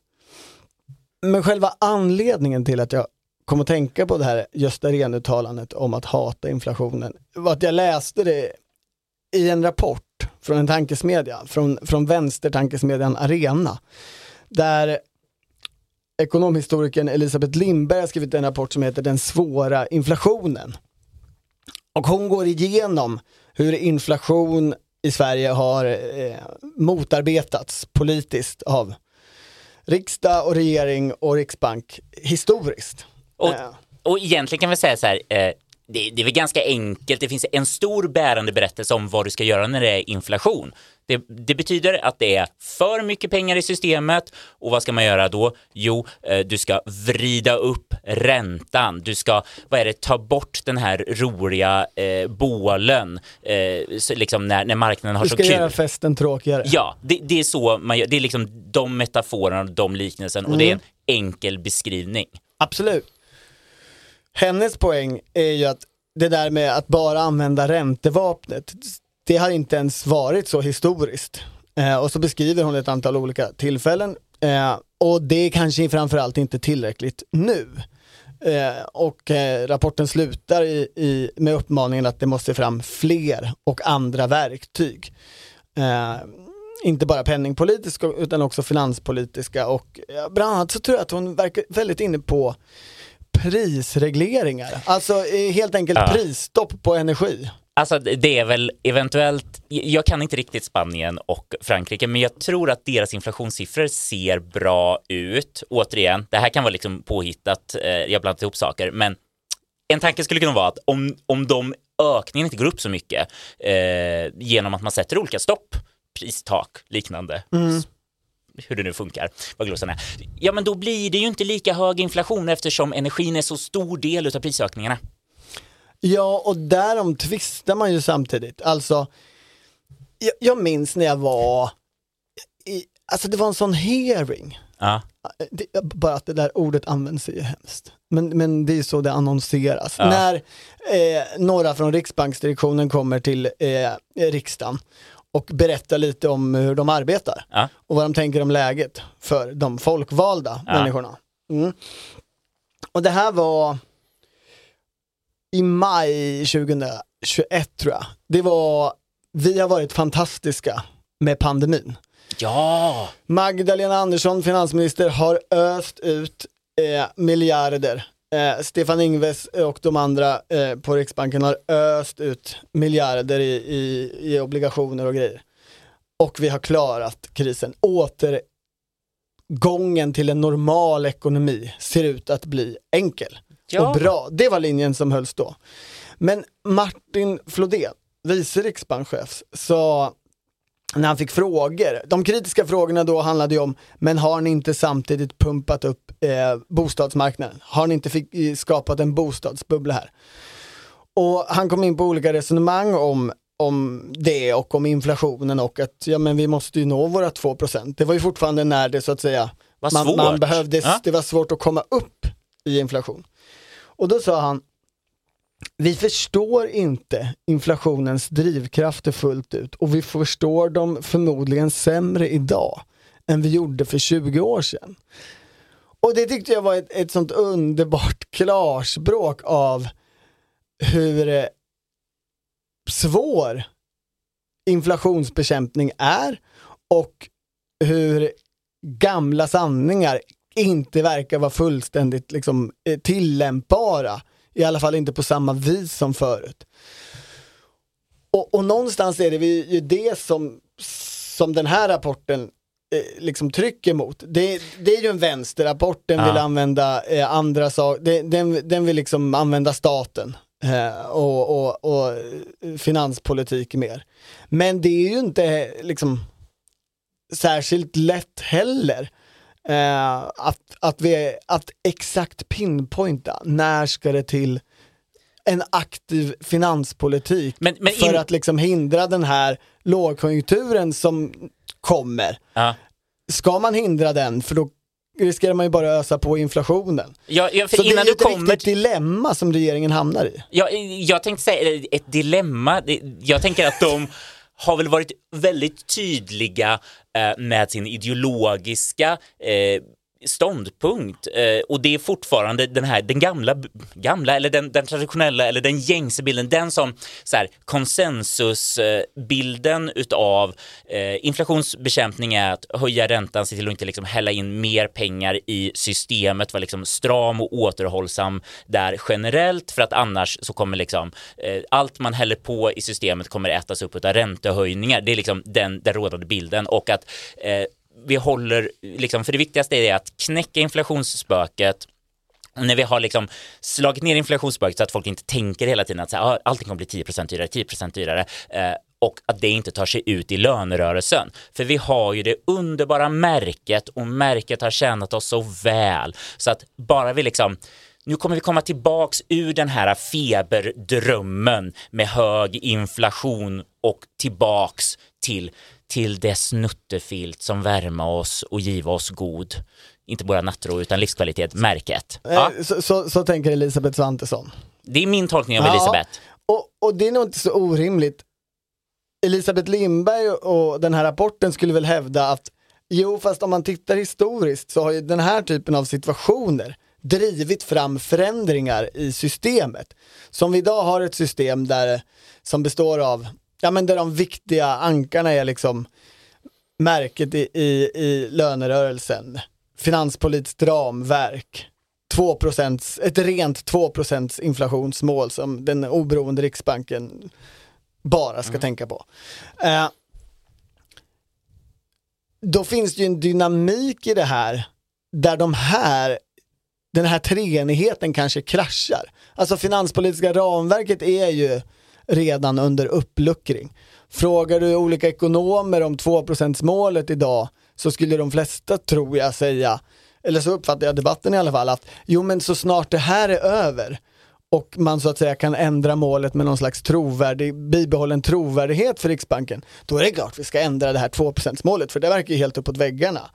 Men själva anledningen till att jag kom att tänka på det här Gösta Rehn-uttalandet om att hata inflationen var att jag läste det i en rapport från en tankesmedja, från, från vänstertankesmedjan Arena, där ekonomhistorikern Elisabeth Lindberg har skrivit en rapport som heter Den svåra inflationen. Och hon går igenom hur inflation i Sverige har eh, motarbetats politiskt av riksdag och regering och riksbank historiskt. Och, och egentligen kan vi säga så här, eh, det, det är väl ganska enkelt. Det finns en stor bärande berättelse om vad du ska göra när det är inflation. Det, det betyder att det är för mycket pengar i systemet och vad ska man göra då? Jo, eh, du ska vrida upp räntan. Du ska, vad är det, ta bort den här roliga eh, bålen, eh, liksom när, när marknaden har du så ska kul. göra festen tråkigare. Ja, det, det är så man gör. Det är liksom de metaforerna, de liknelsen och det är en enkel beskrivning. Absolut. Hennes poäng är ju att det där med att bara använda räntevapnet, det har inte ens varit så historiskt. Eh, och så beskriver hon ett antal olika tillfällen eh, och det är kanske framförallt inte tillräckligt nu. Eh, och eh, rapporten slutar i, i, med uppmaningen att det måste fram fler och andra verktyg. Eh, inte bara penningpolitiska utan också finanspolitiska och eh, bland annat så tror jag att hon verkar väldigt inne på prisregleringar. Alltså eh, helt enkelt Ja. prisstopp på energi. Alltså det är väl eventuellt, jag kan inte riktigt Spanien och Frankrike, men jag tror att deras inflationssiffror ser bra ut. Återigen, det här kan vara liksom påhittat, eh, jag har blandat ihop saker, men en tanke skulle kunna vara att om, om de ökningen inte går upp så mycket eh, genom att man sätter olika stopp, pristak, liknande, s- hur det nu funkar, vad glossan är, ja men då blir det ju inte lika hög inflation eftersom energin är så stor del av prisökningarna. Ja, och därom tvistar man ju samtidigt. Alltså, jag, jag minns när jag var i, alltså det var en sån hearing. Ja. Det, bara att det där ordet används är ju hemskt. Men, men det är så det annonseras. Ja. När eh, några från Riksbanksdirektionen kommer till eh, riksdagen och berättar lite om hur de arbetar Ja. och vad de tänker om läget för de folkvalda Ja. människorna. Mm. Och det här var i maj 2021 tror jag. Det var, vi har varit fantastiska med pandemin. Ja, Magdalena Andersson, finansminister, har öst ut eh, miljarder. Eh, Stefan Ingves och de andra eh, på Riksbanken har öst ut miljarder i, i, i obligationer och grejer. Och vi har klarat krisen. Återgången till en normal ekonomi ser ut att bli enkel Ja. och bra. Det var linjen som hölls då. Men Martin Flodén, vice riksbankschef, sa när han fick frågor, de kritiska frågorna då handlade ju om, men har ni inte samtidigt pumpat upp eh, bostadsmarknaden? Har ni inte fick, eh, skapat en bostadsbubbla här? Och han kom in på olika resonemang om, om det och om inflationen och att ja, men vi måste ju nå våra 2%. Det var ju fortfarande när det så att säga, man, man behövde, Ja. det var svårt att komma upp i inflation. Och då sa han, vi förstår inte inflationens drivkrafter fullt ut och vi förstår dem förmodligen sämre idag än vi gjorde för 20 år sedan. Och det tyckte jag var ett, ett sånt underbart klarspråk av hur eh, svår inflationsbekämpning är och hur gamla sanningar inte verkar vara fullständigt liksom, eh, tillämpbara. I alla fall inte på samma vis som förut. Och, och någonstans är det vi- ju det som, som den här rapporten eh, liksom trycker mot. Det, det är ju en vänsterrapport, den Ja. vill använda eh, andra saker, den, den, den vill liksom använda staten eh, och, och, och eh, finanspolitik mer. Men det är ju inte eh, liksom särskilt lätt heller. Eh, att, att, vi, att exakt pinpointa när ska det till en aktiv finanspolitik Men- men för in- att liksom hindra den här lågkonjunkturen som kommer. Ja. Ska man hindra den, för då riskerar man ju bara ösa på inflationen. Ja, ja, för Så det är ett kommer riktigt dilemma som regeringen hamnar i. Ja, jag tänkte säga ett dilemma. Jag tänker att de (laughs) har väl varit väldigt tydliga Eh, med sin ideologiska eh, ståndpunkt eh, och det är fortfarande den här, den gamla, gamla eller den, den traditionella eller den gängse bilden, den som så här, konsensusbilden utav eh, inflationsbekämpning är att höja räntan, se till att inte liksom hälla in mer pengar i systemet, vara liksom stram och återhållsam där generellt för att annars så kommer liksom eh, allt man häller på i systemet kommer ätas upp av räntehöjningar. Det är liksom den, den rådande bilden och att eh, vi håller, liksom, för det viktigaste är att knäcka inflationsspöket. När vi har liksom slagit ner inflationsspöket så att folk inte tänker hela tiden att så här, ah, allting kommer bli 10% dyrare, 10% dyrare. Eh, och att det inte tar sig ut i lönerörelsen. För vi har ju det underbara märket och märket har tjänat oss så väl. Så att bara vi liksom nu kommer vi komma tillbaks ur den här feberdrömmen med hög inflation och tillbaks till till det snuttefilt som värma oss och giva oss god, inte bara nattro utan livskvalitet, märket. Ja, Eh, Så, så, så tänker Elisabeth Svantesson. det är min tolkning av Elisabeth. Och, och det är nog inte så orimligt. Elisabeth Lindberg och den här rapporten skulle väl hävda att jo, fast om man tittar historiskt så har ju den här typen av situationer drivit fram förändringar i systemet. Som vi idag har ett system där, som består av, ja men där de viktiga ankarna är liksom märket i, i, i lönerörelsen, finanspolitiskt ramverk, 2%, ett rent 2% inflationsmål som den oberoende riksbanken bara ska tänka på. Eh, då finns det ju en dynamik i det här där de här den här treenigheten kanske kraschar. Alltså finanspolitiska ramverket är ju redan under uppluckring. Frågar du olika ekonomer om 2% målet idag så skulle de flesta, tror jag, säga, eller så uppfattar jag debatten i alla fall, att jo men så snart det här är över och man så att säga kan ändra målet med någon slags trovärdig, bibehållen trovärdighet för Riksbanken, då är det klart vi ska ändra det här 2% målet för det verkar ju helt uppåt väggarna.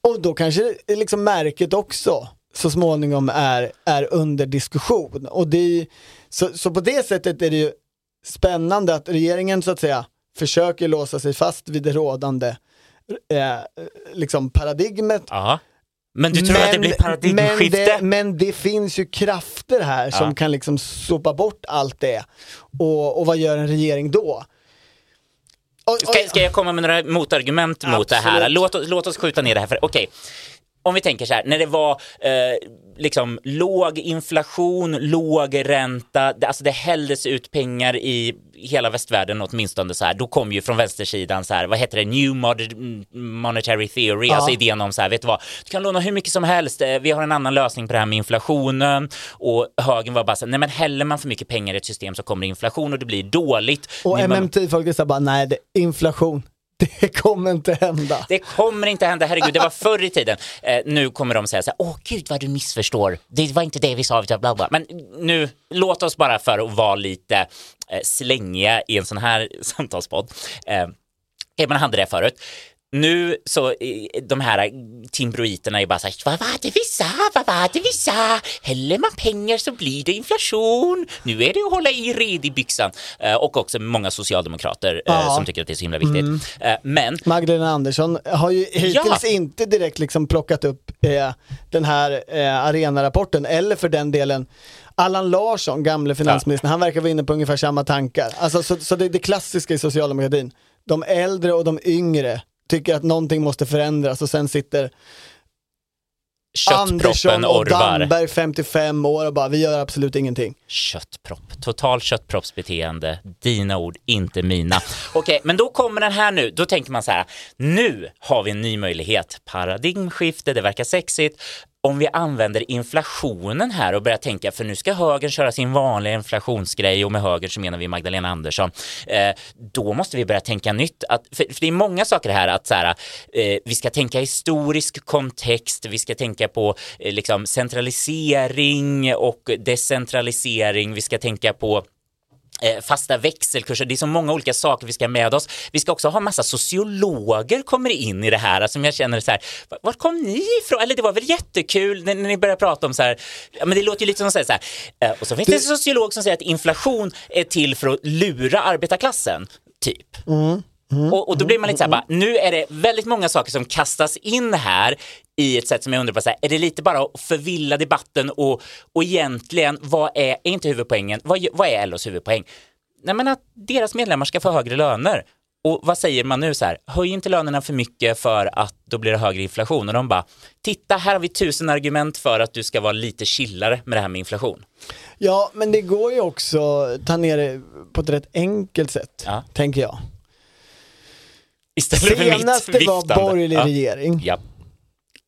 Och då kanske liksom märket också så småningom är, är under diskussion. Och det är, så, så på det sättet är det ju spännande att regeringen så att säga försöker låsa sig fast vid det rådande eh, liksom paradigmet. Ja. Men du tror att det blir paradigmskifte? Men det, men det finns ju krafter här som Ja. kan liksom sopa bort allt det. Och, och vad gör en regering då? Ska, ska jag komma med några motargument mot det här? Absolut. Låt, låt oss skjuta ner det här. för Okej, om vi tänker så här, när det var eh, liksom låg inflation, låg ränta, det, alltså det hälldes ut pengar i hela västvärlden åtminstone så här, då kom ju från vänstersidan så här, vad heter det, new monetary theory, Ja. alltså idén om så här, vet du vad, du kan låna hur mycket som helst, eh, vi har en annan lösning på det här med inflationen och högen var bara så här, nej men häller man för mycket pengar i ett system så kommer det inflation och det blir dåligt. Och MMT-folket sa bara, nej, det, inflation, (laughs) det kommer inte hända. Det kommer inte hända, herregud, det var förr i tiden. Eh, nu kommer de säga så här, åh gud vad du missförstår, det var inte det vi sa, bla bla. Men nu, låt oss bara för att vara lite eh, slängiga i en sån här (laughs) samtalspodd. Eh, man hade det förut. Nu så, de här timbroiterna är bara såhär, vad var det vi sa, vad var det vi sa, häller man pengar så blir det inflation, nu är det att hålla i red i byxan. Eh, och också många socialdemokrater eh, Ja. som tycker att det är så himla viktigt. Mm. Eh, men Magdalena Andersson har ju hittills Ja. inte direkt liksom plockat upp eh, den här eh, arenarapporten, eller för den delen Allan Larsson, gamle finansministern, han verkar vara inne på ungefär samma tankar. Alltså, så, så det är det klassiska i socialdemokratin. De äldre och de yngre tycker att någonting måste förändras och sen sitter Andersson och orvar. Damberg 55 år och bara, vi gör absolut ingenting. Köttpropp, total köttproppsbeteende. Dina ord, inte mina. Okej, men då kommer den här nu. Då tänker man så här, nu har vi en ny möjlighet. Paradigmskifte, det verkar sexigt om vi använder inflationen här och börjar tänka, för nu ska högern köra sin vanliga inflationsgrej och med höger så menar vi Magdalena Andersson, eh, då måste vi börja tänka nytt. Att, för, för det är många saker här att så här, eh, vi ska tänka historisk kontext, vi ska tänka på eh, liksom centralisering och decentralisering, vi ska tänka på fasta växelkurser, det är så många olika saker vi ska ha med oss. Vi ska också ha massa sociologer kommer in i det här som jag känner så här, "Va- var kom ni ifrån? Eller det var väl jättekul när, ni började prata om så här, men det låter ju lite som så här, så här eh, och så finns det en sociolog som säger att inflation är till för att lura arbetarklassen, typ. Och, och då blir man lite så här, bara, nu är det väldigt många saker som kastas in här i ett sätt som jag undrar på, så här, är det lite bara att förvilla debatten och, och egentligen, vad är, är inte huvudpoängen, vad, vad är LOs huvudpoäng? Nej men att deras medlemmar ska få högre löner. Och vad säger man nu så här, höj inte lönerna för mycket för att då blir det högre inflation. Och de bara, titta här har vi tusen argument för att du ska vara lite chillare med det här med inflation. Ja, men det går ju också ta ner det på ett rätt enkelt sätt, Ja. tänker jag. Istället för mitt Senast det var viftande. borgerlig Ja. regering Ja.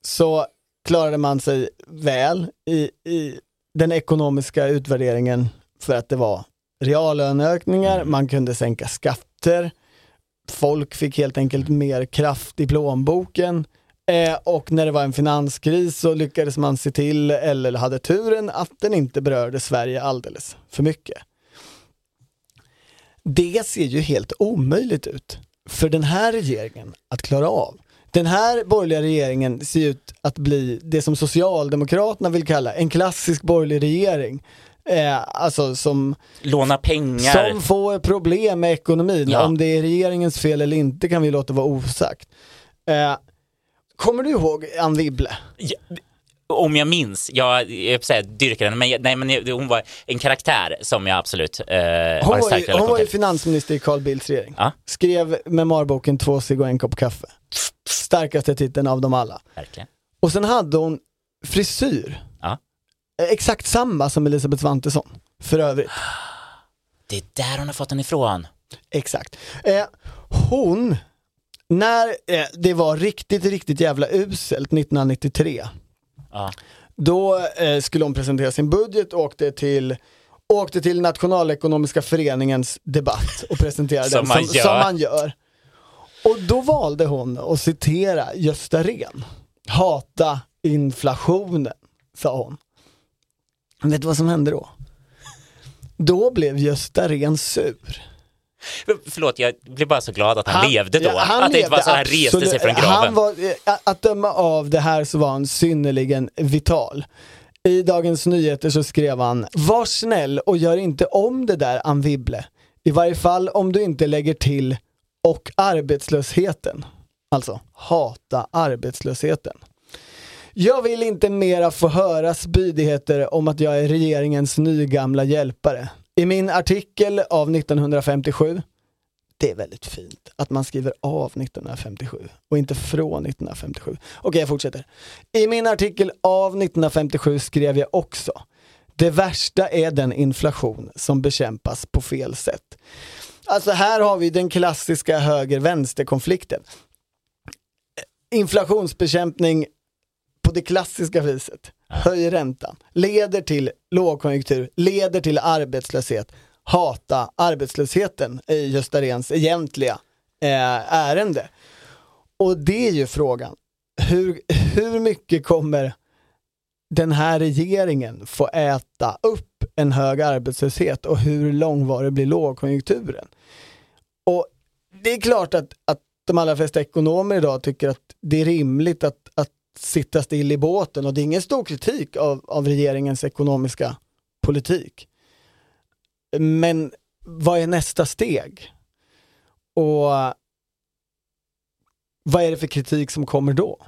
så klarade man sig väl i, i den ekonomiska utvärderingen för att det var reallöneökningar, Mm. man kunde sänka skatter, folk fick helt enkelt mer kraft i plånboken eh, och när det var en finanskris så lyckades man se till, eller hade turen, att den inte berörde Sverige alldeles för mycket. Det ser ju helt omöjligt ut för den här regeringen att klara av. Den här borgerliga regeringen ser ut att bli det som Socialdemokraterna vill kalla en klassisk borgerlig regering. Eh, alltså som, Låna pengar. som får problem med ekonomin. Ja. Om det är regeringens fel eller inte kan vi låta vara osagt. Eh, kommer du ihåg Ann Wibble? Ja, om jag minns, jag, jag säga dyrkar henne, men, nej, men hon var en karaktär som jag absolut eh, har Hon en var, stark ju, hon relation var ju finansminister i Carl Bildts regering. Ja. Skrev memoarboken Två cigg och en kopp kaffe. Starkaste titeln av dem alla. Verkligen. Och sen hade hon frisyr. Ja. Eh, Exakt samma som Elisabeth Svantesson, för övrigt. Det är där hon har fått den ifrån. Exakt. Eh, hon, när eh, det var riktigt, riktigt jävla uselt 1993, Ja. då eh, skulle hon presentera sin budget och åkte till åkte till Nationalekonomiska föreningens debatt och presenterade (laughs) Som den man som, som man gör. Och då valde hon att citera Gösta Rehn. Hata inflationen, sa hon. Vet du vad som hände då? Då blev Gösta Rehn sur. Förlåt, jag blev bara så glad att han, levde då. ja, han att det inte var så han reste sig från graven. Han var, eh, att döma av det här så var han synnerligen vital. I Dagens Nyheter så skrev han, var snäll och gör inte om det där Ann Wibble. I varje fall om du inte lägger till och arbetslösheten. Alltså, hata arbetslösheten. Jag vill inte mera få höra spydigheter om att jag är regeringens nygamla hjälpare. I min artikel av 1957 det är väldigt fint att man skriver av 1957 och inte från 1957. Okej, jag fortsätter. I min artikel av 1957 skrev jag också det värsta är den inflation som bekämpas på fel sätt. Alltså här har vi den klassiska höger-vänster-konflikten. Eh, inflationsbekämpning på det klassiska viset höjer räntan, leder till lågkonjunktur, leder till arbetslöshet. Hata arbetslösheten i Gösta Rehns egentliga eh, ärende. Och det är ju frågan, hur, hur mycket kommer den här regeringen få äta upp en hög arbetslöshet och hur långvarig blir lågkonjunkturen? Och det är klart att, att de allra flesta ekonomer idag tycker att det är rimligt att sitta still i båten och det är ingen stor kritik av, av regeringens ekonomiska politik. Men vad är nästa steg? Och vad är det för kritik som kommer då?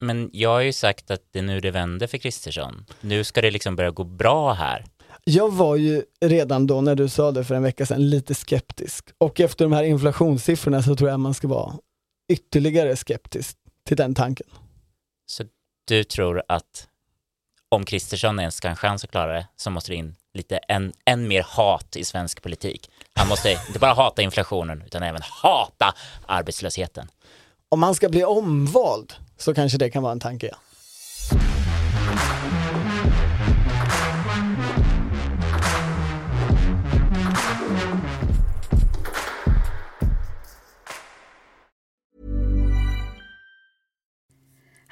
Men jag har ju sagt att det är nu det vänder för Kristersson. Nu ska det liksom börja gå bra här. Jag var ju redan då när du sa det för en vecka sedan lite skeptisk och efter de här inflationssiffrorna så tror jag man ska vara ytterligare skeptisk till den tanken. Så du tror att om Kristersson ens ska ha en chans att klara det så måste det in lite än, än mer hat i svensk politik. Han måste inte bara hata inflationen utan även hata arbetslösheten. Om man ska bli omvald så kanske det kan vara en tanke ja.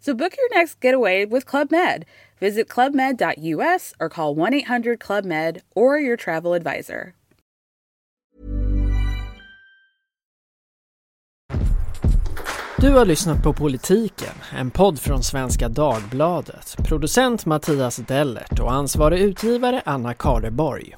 So book your next getaway with Club Med. Visit clubmed.us or call 1 800 Club Med or your travel advisor. Du har lyssnat på Politiken, en podd från Svenska Dagbladet. Producent Mattias Dellert och ansvarig utgivare Anna Kareborg.